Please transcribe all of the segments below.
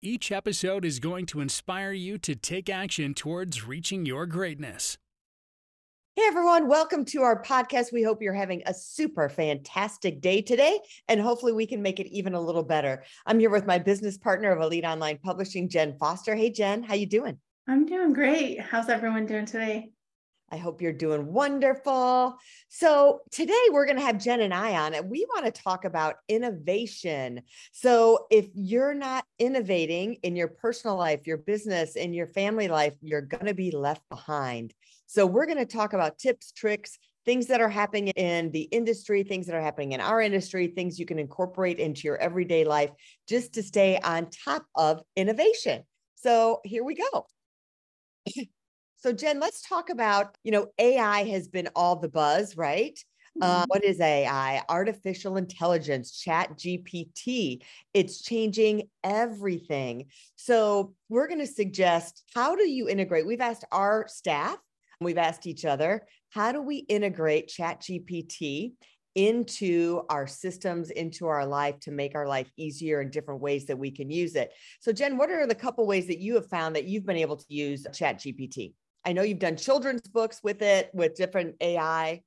Each episode is going to inspire you to take action towards reaching your greatness. Hey everyone, welcome to our podcast. We hope you're having a super fantastic day today and hopefully we can make it even a little better. I'm here with my business partner of Elite Online Publishing, Jenn Foster. Hey Jenn, how you doing? I'm doing great. How's everyone doing today? I hope you're doing wonderful. So, today we're going to have Jenn and I on, and we want to talk about innovation. So, if you're not innovating in your personal life, your business, in your family life, you're going to be left behind. So, we're going to talk about tips, tricks, things that are happening in the industry, things that are happening in our industry, things you can incorporate into your everyday life just to stay on top of innovation. So, here we go. So Jenn, let's talk about, you know, AI has been all the buzz, right? Uh, what is AI? Artificial intelligence, chat GPT. It's changing everything. So, we're going to suggest how do you integrate? We've asked our staff, we've asked each other, how do we integrate chat GPT into our systems, into our life to make our life easier in different ways that we can use it? So, Jenn, what are the couple ways that you have found that you've been able to use chat GPT? I know you've done children's books with it with different AI.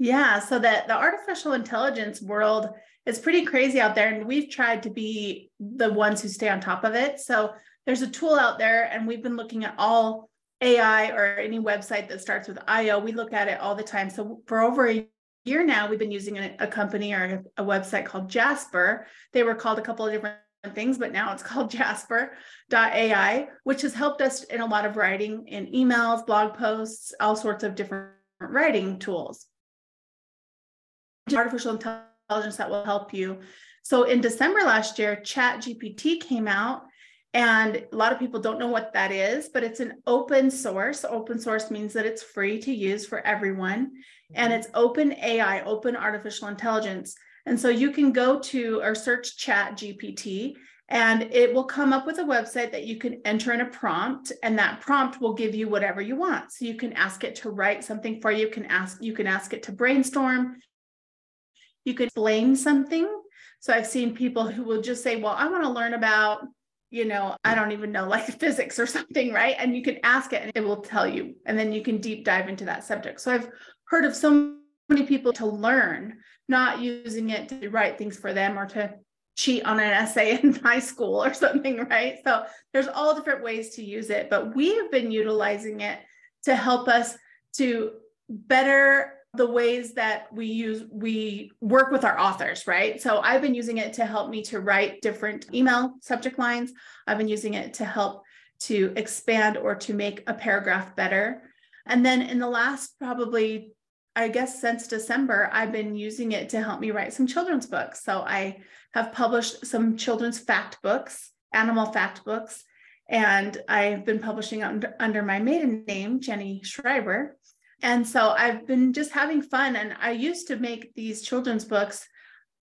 Yeah, so that the artificial intelligence world is pretty crazy out there and we've tried to be the ones who stay on top of it. So there's a tool out there and we've been looking at all AI or any website that starts with IO. We look at it all the time. So for over a year now, we've been using a, a company or a, a website called Jasper. They were called a couple of different things, but now it's called Jasper.ai, which has helped us in a lot of writing in emails, blog posts, all sorts of different writing tools. Artificial intelligence that will help you. So in December last year, Chat GPT came out, and a lot of people don't know what that is, but it's an open source. Open source means that it's free to use for everyone, and mm-hmm. it's open AI, open artificial intelligence. And so you can go to or search Chat GPT and it will come up with a website that you can enter in a prompt and that prompt will give you whatever you want. So you can ask it to write something for you, you can ask you can ask it to brainstorm. You can explain something. So I've seen people who will just say, "Well, I want to learn about you know, I don't even know, like physics or something, right? And you can ask it and it will tell you. And then you can deep dive into that subject. So I've heard of so many people to learn, not using it to write things for them or to cheat on an essay in high school or something, right? So there's all different ways to use it, but we have been utilizing it to help us to better the ways that we use we work with our authors right? So i've been using it to help me to write different email subject lines. I've been using it to help to expand or to make a paragraph better. And then in the last probably I guess since December, I've been using it to help me write some children's books. So I have published some children's fact books, animal fact books, and I've been publishing under, under my maiden name, Jenny Schreiber. And so I've been just having fun. And I used to make these children's books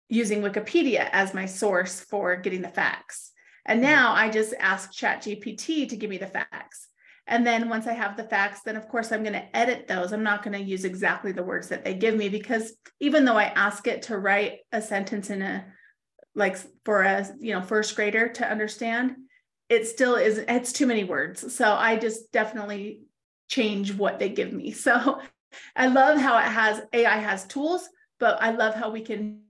using Wikipedia as my source for getting the facts. And mm-hmm. now I just ask ChatGPT to give me the facts. And then once I have the facts, then of course I'm going to edit those. I'm not going to use exactly the words that they give me because even though I ask it to write a sentence in a like for a you know first grader to understand, it still is it's too many words. So I just definitely change what they give me. So I love how it has AI has tools, but I love how we can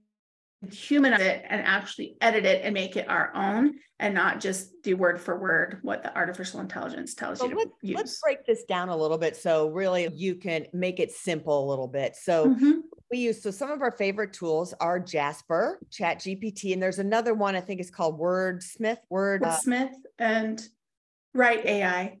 humanize it and actually edit it and make it our own and not just do word for word what the artificial intelligence tells so you let, use. Let's break this down a little bit so really you can make it simple a little bit. So mm-hmm. we use so some of our favorite tools are Jasper, Chat GPT, and there's another one I think is called Wordsmith, Word uh, Smith and Write AI.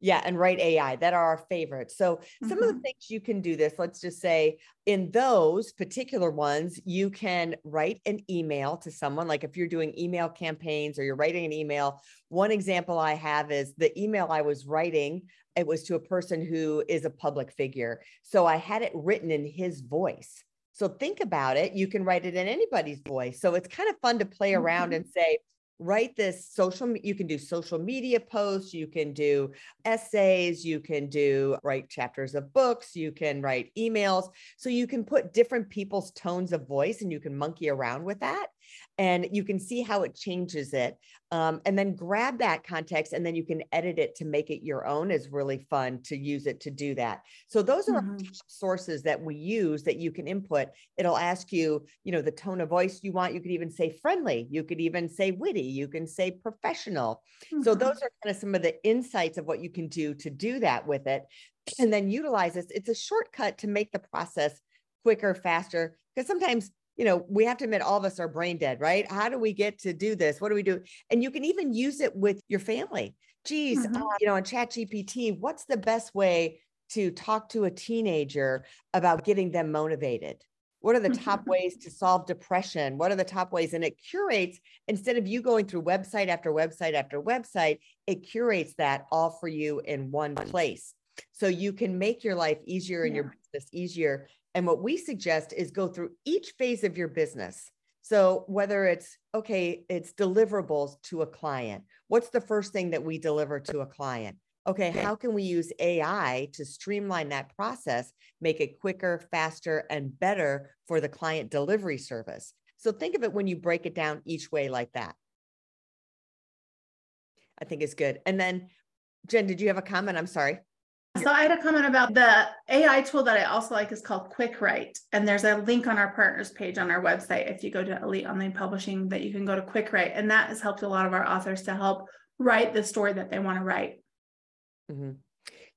Yeah, and write AI that are our favorites. So some mm-hmm. of the mm-hmm. things you can do this, let's just say in those particular ones, you can write an email to someone. Like if you're doing email campaigns or you're writing an email, one example I have is the email I was writing, it was to a person who is a public figure. So I had it written in his voice. So think about it. You can write it in anybody's voice. So it's kind of fun to play around mm-hmm. and say, write this social you can do social media posts you can do essays you can do write chapters of books you can write emails. So you can put different people's tones of voice and you can monkey around with that and you can see how it changes it um, and then grab that context and then you can edit it to make it your own is really fun to use it to do that. So those are mm-hmm. sources that we use that you can input. It'll ask you you know the tone of voice you want. You could even say friendly. You could even say witty. You can say professional. Mm-hmm. so those are kind of some of the insights of what you can do to do that with it and then utilize this. It's a shortcut to make the process quicker faster because sometimes you know, we have to admit all of us are brain dead, right? How do we get to do this? What do we do? And you can even use it with your family. Geez, mm-hmm. uh, you know, on Chat GPT, what's the best way to talk to a teenager about getting them motivated? What are the top mm-hmm. ways to solve depression? What are the top ways? And it curates, instead of you going through website after website after website, it curates that all for you in one place. So you can make your life easier and yeah. your business easier and what we suggest is go through each phase of your business. So whether it's okay, it's deliverables to a client. What's the first thing that we deliver to a client? Okay, how can we use AI to streamline that process, make it quicker, faster, and better for the client delivery service? So think of it when you break it down each way like that. I think it's good. And then, Jenn, did you have a comment? I'm sorry. So I had a comment about the AI tool that I also like is called Quick Write. And there's a link on our partners page on our website. If you go to Elite Online Publishing, that you can go to Quick Write. And that has helped a lot of our authors to help write the story that they want to write. Mm-hmm.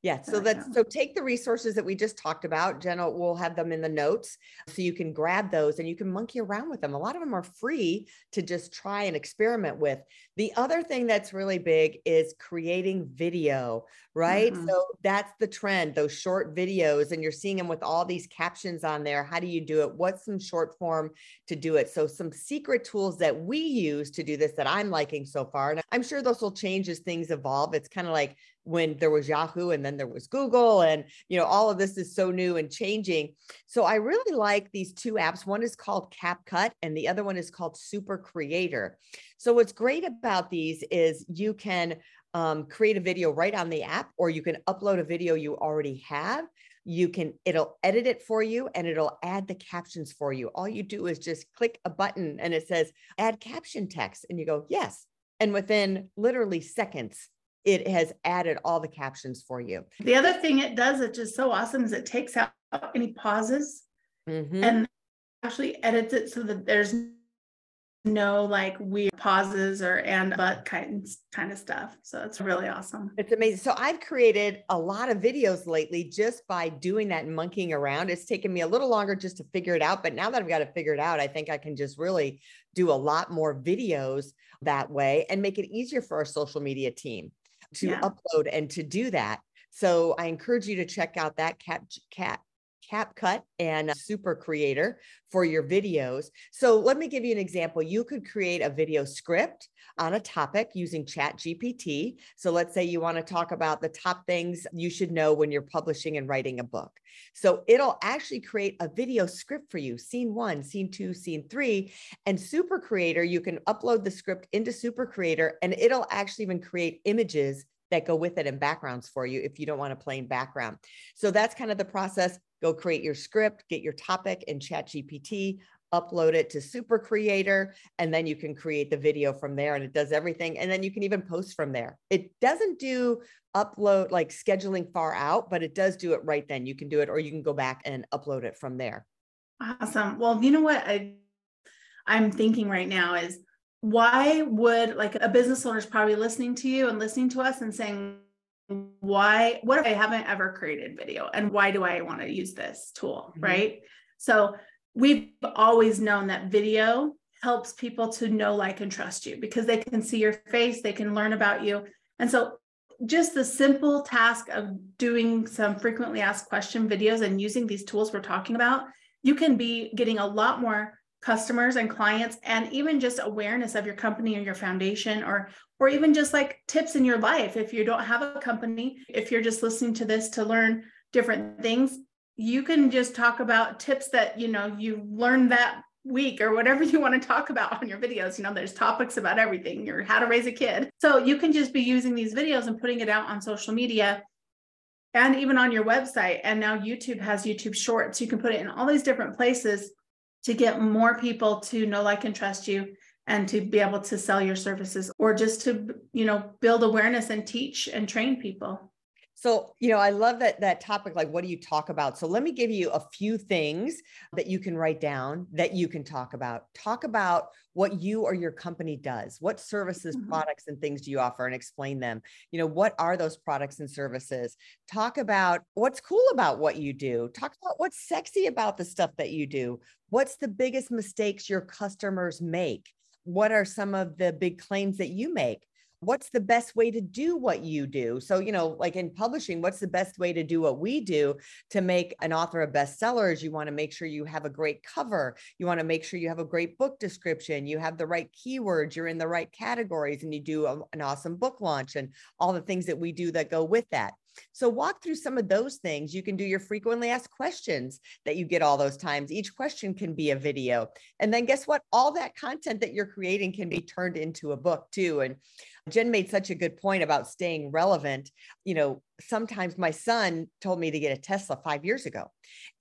Yeah. So that's so take the resources that we just talked about. Jenna will have them in the notes so you can grab those and you can monkey around with them. A lot of them are free to just try and experiment with. The other thing that's really big is creating video, right? Mm-hmm. So that's the trend, those short videos, and you're seeing them with all these captions on there. How do you do it? What's some short form to do it? So, some secret tools that we use to do this that I'm liking so far. And I'm sure those will change as things evolve. It's kind of like when there was Yahoo and then there was Google and you know all of this is so new and changing. So I really like these two apps. One is called CapCut and the other one is called Super Creator. So what's great about these is you can um, create a video right on the app or you can upload a video you already have you can it'll edit it for you and it'll add the captions for you all you do is just click a button and it says add caption text and you go yes and within literally seconds it has added all the captions for you. The other thing it does, it's just so awesome, is it takes out any pauses mm-hmm. and actually edits it so that there's no like weird pauses or and but kind kind of stuff. So it's really awesome. It's amazing. So I've created a lot of videos lately just by doing that monkeying around. It's taken me a little longer just to figure it out, but now that I've got it figured out, I think I can just really do a lot more videos that way and make it easier for our social media team to yeah. upload and to do that. So I encourage you to check out that cat cat CapCut and Super Creator for your videos. So let me give you an example. You could create a video script on a topic using Chat GPT. So let's say you want to talk about the top things you should know when you're publishing and writing a book. So it'll actually create a video script for you, scene one, scene two, scene three. And Super Creator, you can upload the script into Super Creator and it'll actually even create images that go with it and backgrounds for you if you don't want a plain background. So that's kind of the process. Go create your script, get your topic in Chat GPT, upload it to Super Creator, and then you can create the video from there and it does everything. And then you can even post from there. It doesn't do upload like scheduling far out, but it does do it right then. You can do it, or you can go back and upload it from there. Awesome. Well, you know what I, I'm thinking right now is why would like a business owner is probably listening to you and listening to us and saying why what if i haven't ever created video and why do i want to use this tool mm-hmm. right so we've always known that video helps people to know like and trust you because they can see your face they can learn about you and so just the simple task of doing some frequently asked question videos and using these tools we're talking about, you can be getting a lot more customers and clients and even just awareness of your company or your foundation or or even just like tips in your life. If you don't have a company if you're just listening to this to learn different things you can just talk about tips that you know you learned that week or whatever you want to talk about on your videos. You know there's topics about everything your how to raise a kid. So you can just be using these videos and putting it out on social media and even on your website. And now youtube has youtube shorts. You can put it in all these different places to get more people to know like and trust you and to be able to sell your services or just to you know build awareness and teach and train people so, you know, I love that that topic like what do you talk about? So, let me give you a few things that you can write down that you can talk about. Talk about what you or your company does. What services, mm-hmm. products and things do you offer and explain them? You know, what are those products and services? Talk about what's cool about what you do. Talk about what's sexy about the stuff that you do. What's the biggest mistakes your customers make? What are some of the big claims that you make? What's the best way to do what you do? So you know like in publishing what's the best way to do what we do to make an author a bestseller is you want to make sure you have a great cover. You want to make sure you have a great book description. You have the right keywords. You're in the right categories and you do a, an awesome book launch and all the things that we do that go with that so walk through some of those things. You can do your frequently asked questions that you get all those times. Each question can be a video. And then guess what? All that content that you're creating can be turned into a book too. And Jenn made such a good point about staying relevant. You know, sometimes my son told me to get a Tesla five years ago.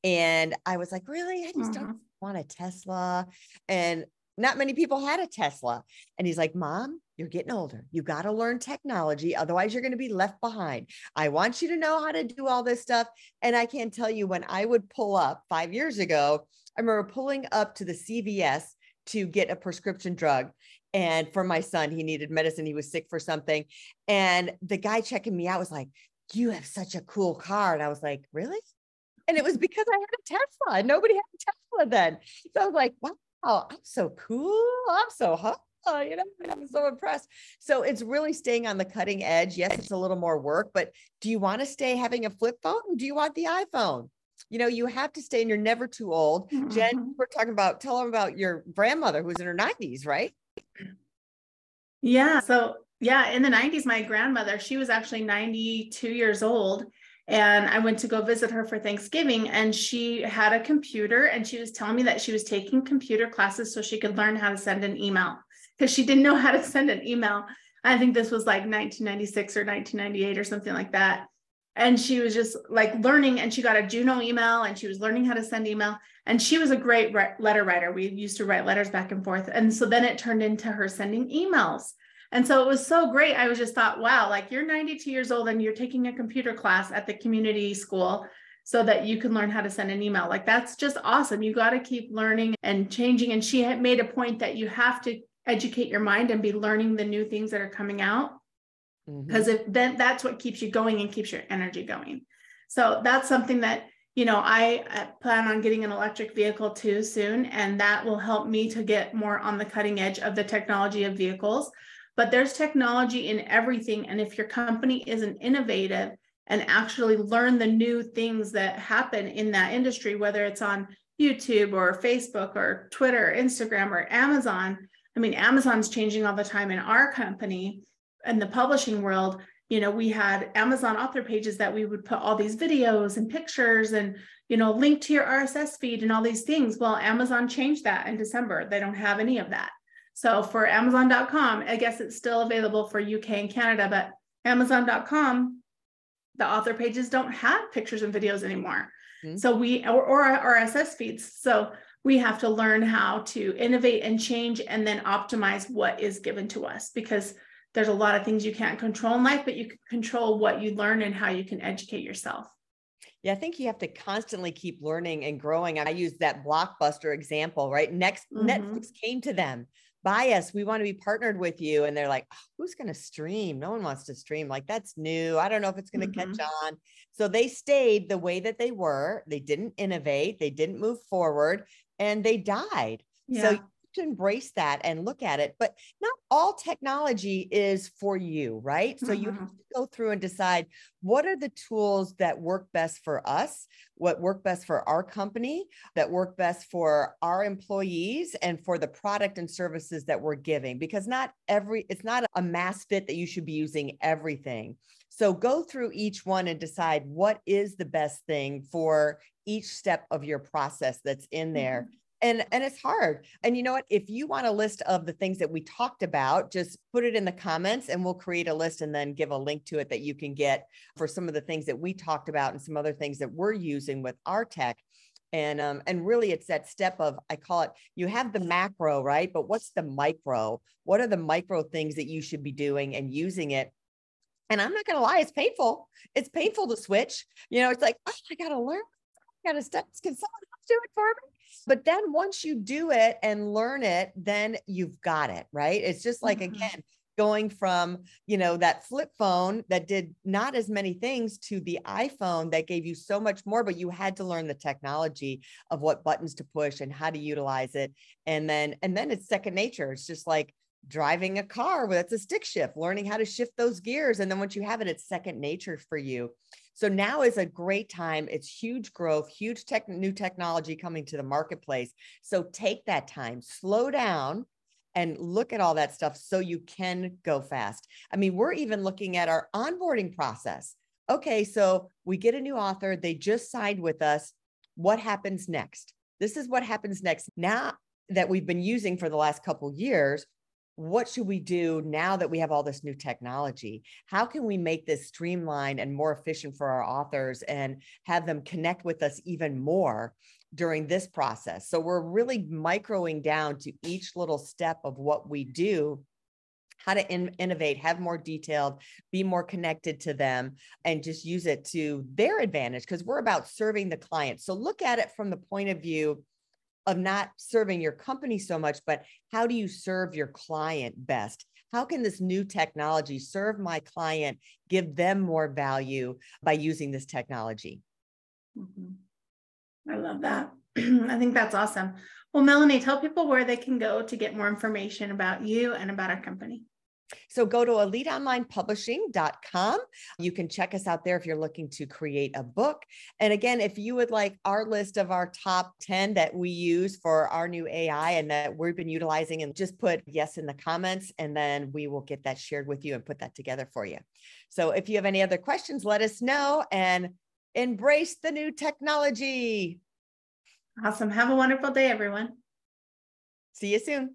And I was like, really? I just don't mm-hmm. want a Tesla. And not many people had a Tesla. And he's like, Mom, you're getting older. You got to learn technology. Otherwise, you're going to be left behind. I want you to know how to do all this stuff. And I can tell you when I would pull up five years ago, I remember pulling up to the CVS to get a prescription drug. And for my son, he needed medicine. He was sick for something. And the guy checking me out was like, You have such a cool car. And I was like, Really? And it was because I had a Tesla. Nobody had a Tesla then. So I was like, Wow, I'm so cool. I'm so hot. You know, I'm so impressed. So it's really staying on the cutting edge. Yes, it's a little more work, but do you want to stay having a flip phone? Do you want the iPhone? you know, you have to stay and you're never too old. Mm-hmm. Jenn, we're talking about, tell them about your grandmother who's in her 90s, right? Yeah. So, yeah, in the 90s, my grandmother, she was actually 92 years old. And I went to go visit her for Thanksgiving, and she had a computer, and she was telling me that she was taking computer classes so she could learn how to send an email because she didn't know how to send an email. I think this was like 1996 or 1998 or something like that. And she was just like learning and she got a juno email and she was learning how to send email. And she was a great letter writer. We used to write letters back and forth. And so then it turned into her sending emails. And so it was so great. I was just thought wow like you're 92 years old and you're taking a computer class at the community school so that you can learn how to send an email. Like that's just awesome. You got to keep learning and changing. And she had made a point that you have to educate your mind and be learning the new things that are coming out. Because mm-hmm. if then that's what keeps you going and keeps your energy going. So that's something that you know I, I, plan on getting an electric vehicle too soon and that will help me to get more on the cutting edge of the technology of vehicles. But there's technology in everything and if your company isn't innovative and actually learn the new things that happen in that industry whether it's on youtube or facebook or twitter instagram or amazon i mean amazon's changing all the time in our company in the publishing world, you know, we had Amazon author pages that we would put all these videos and pictures and, you know, link to your RSS feed and all these things. Well, Amazon changed that in December. They don't have any of that. So for Amazon.com, I guess it's still available for UK and Canada, but Amazon.com, the author pages don't have pictures and videos anymore. Mm-hmm. So we, or, or RSS feeds. So we have to learn how to innovate and change and then optimize what is given to us because there's a lot of things you can't control in life, but you can control what you learn and how you can educate yourself. Yeah, I think you have to constantly keep learning and growing. I use that blockbuster example, right? Next, mm-hmm. Netflix came to them, buy us. We want to be partnered with you. And they're like, oh, who's going to stream? No one wants to stream. Like, that's new. I don't know if it's going to mm-hmm. catch on. So they stayed the way that they were. They didn't innovate, they didn't move forward, and they died. Yeah. So to embrace that and look at it. But not all technology is for you, right? So you have Mhm. to go through and decide what are the tools that work best for us, what work best for our company, that work best for our employees and for the product and services that we're giving because not every it's not a mass fit that you should be using everything. So go through each one and decide what is the best thing for each step of your process that's in there. And and it's hard. And you know what? If you want a list of the things that we talked about, just put it in the comments and we'll create a list and then give a link to it that you can get for some of the things that we talked about and some other things that we're using with our tech. And um, and really it's that step of I call it you have the macro, right? But what's the micro? What are the micro things that you should be doing and using it? And I'm not gonna lie, it's painful. It's painful to switch. You know, it's like, oh, I gotta learn, I gotta step. Can someone else do it for me? But then once you do it and learn it, then you've got it, right? It's just like Mhm. again, going from you know that flip phone that did not as many things to the iphone that gave you so much more but you had to learn the technology of what buttons to push and how to utilize it and then and then it's second nature it's just like driving a car that's a stick shift learning how to shift those gears and then once you have it it's second nature for you so now is a great time it's huge growth huge tech new technology coming to the marketplace so take that time slow down and look at all that stuff so you can go fast. I mean, we're even looking at our onboarding process. Okay, so we get a new author, they just signed with us. What happens next? This is what happens next. Now that we've been using for the last couple years, what should we do now that we have all this new technology? How can we make this streamlined and more efficient for our authors and have them connect with us even more? during this process. So we're really microing down to each little step of what we do, how to in- innovate, have more detailed, be more connected to them, and just use it to their advantage because we're about serving the client. So look at it from the point of view of not serving your company so much, but how do you serve your client best? How can this new technology serve my client, give them more value by using this technology? Mhm. I love that. I think that's awesome. Well, Melanie, tell people where they can go to get more information about you and about our company. So go to eliteonlinepublishing.com. You can check us out there if you're looking to create a book. And again, if you would like our list of our top 10 that we use for our new AI and that we've been utilizing, and just put yes in the comments, and then we will get that shared with you and put that together for you. So if you have any other questions, let us know and embrace the new technology. Awesome. Have a wonderful day, everyone. See you soon.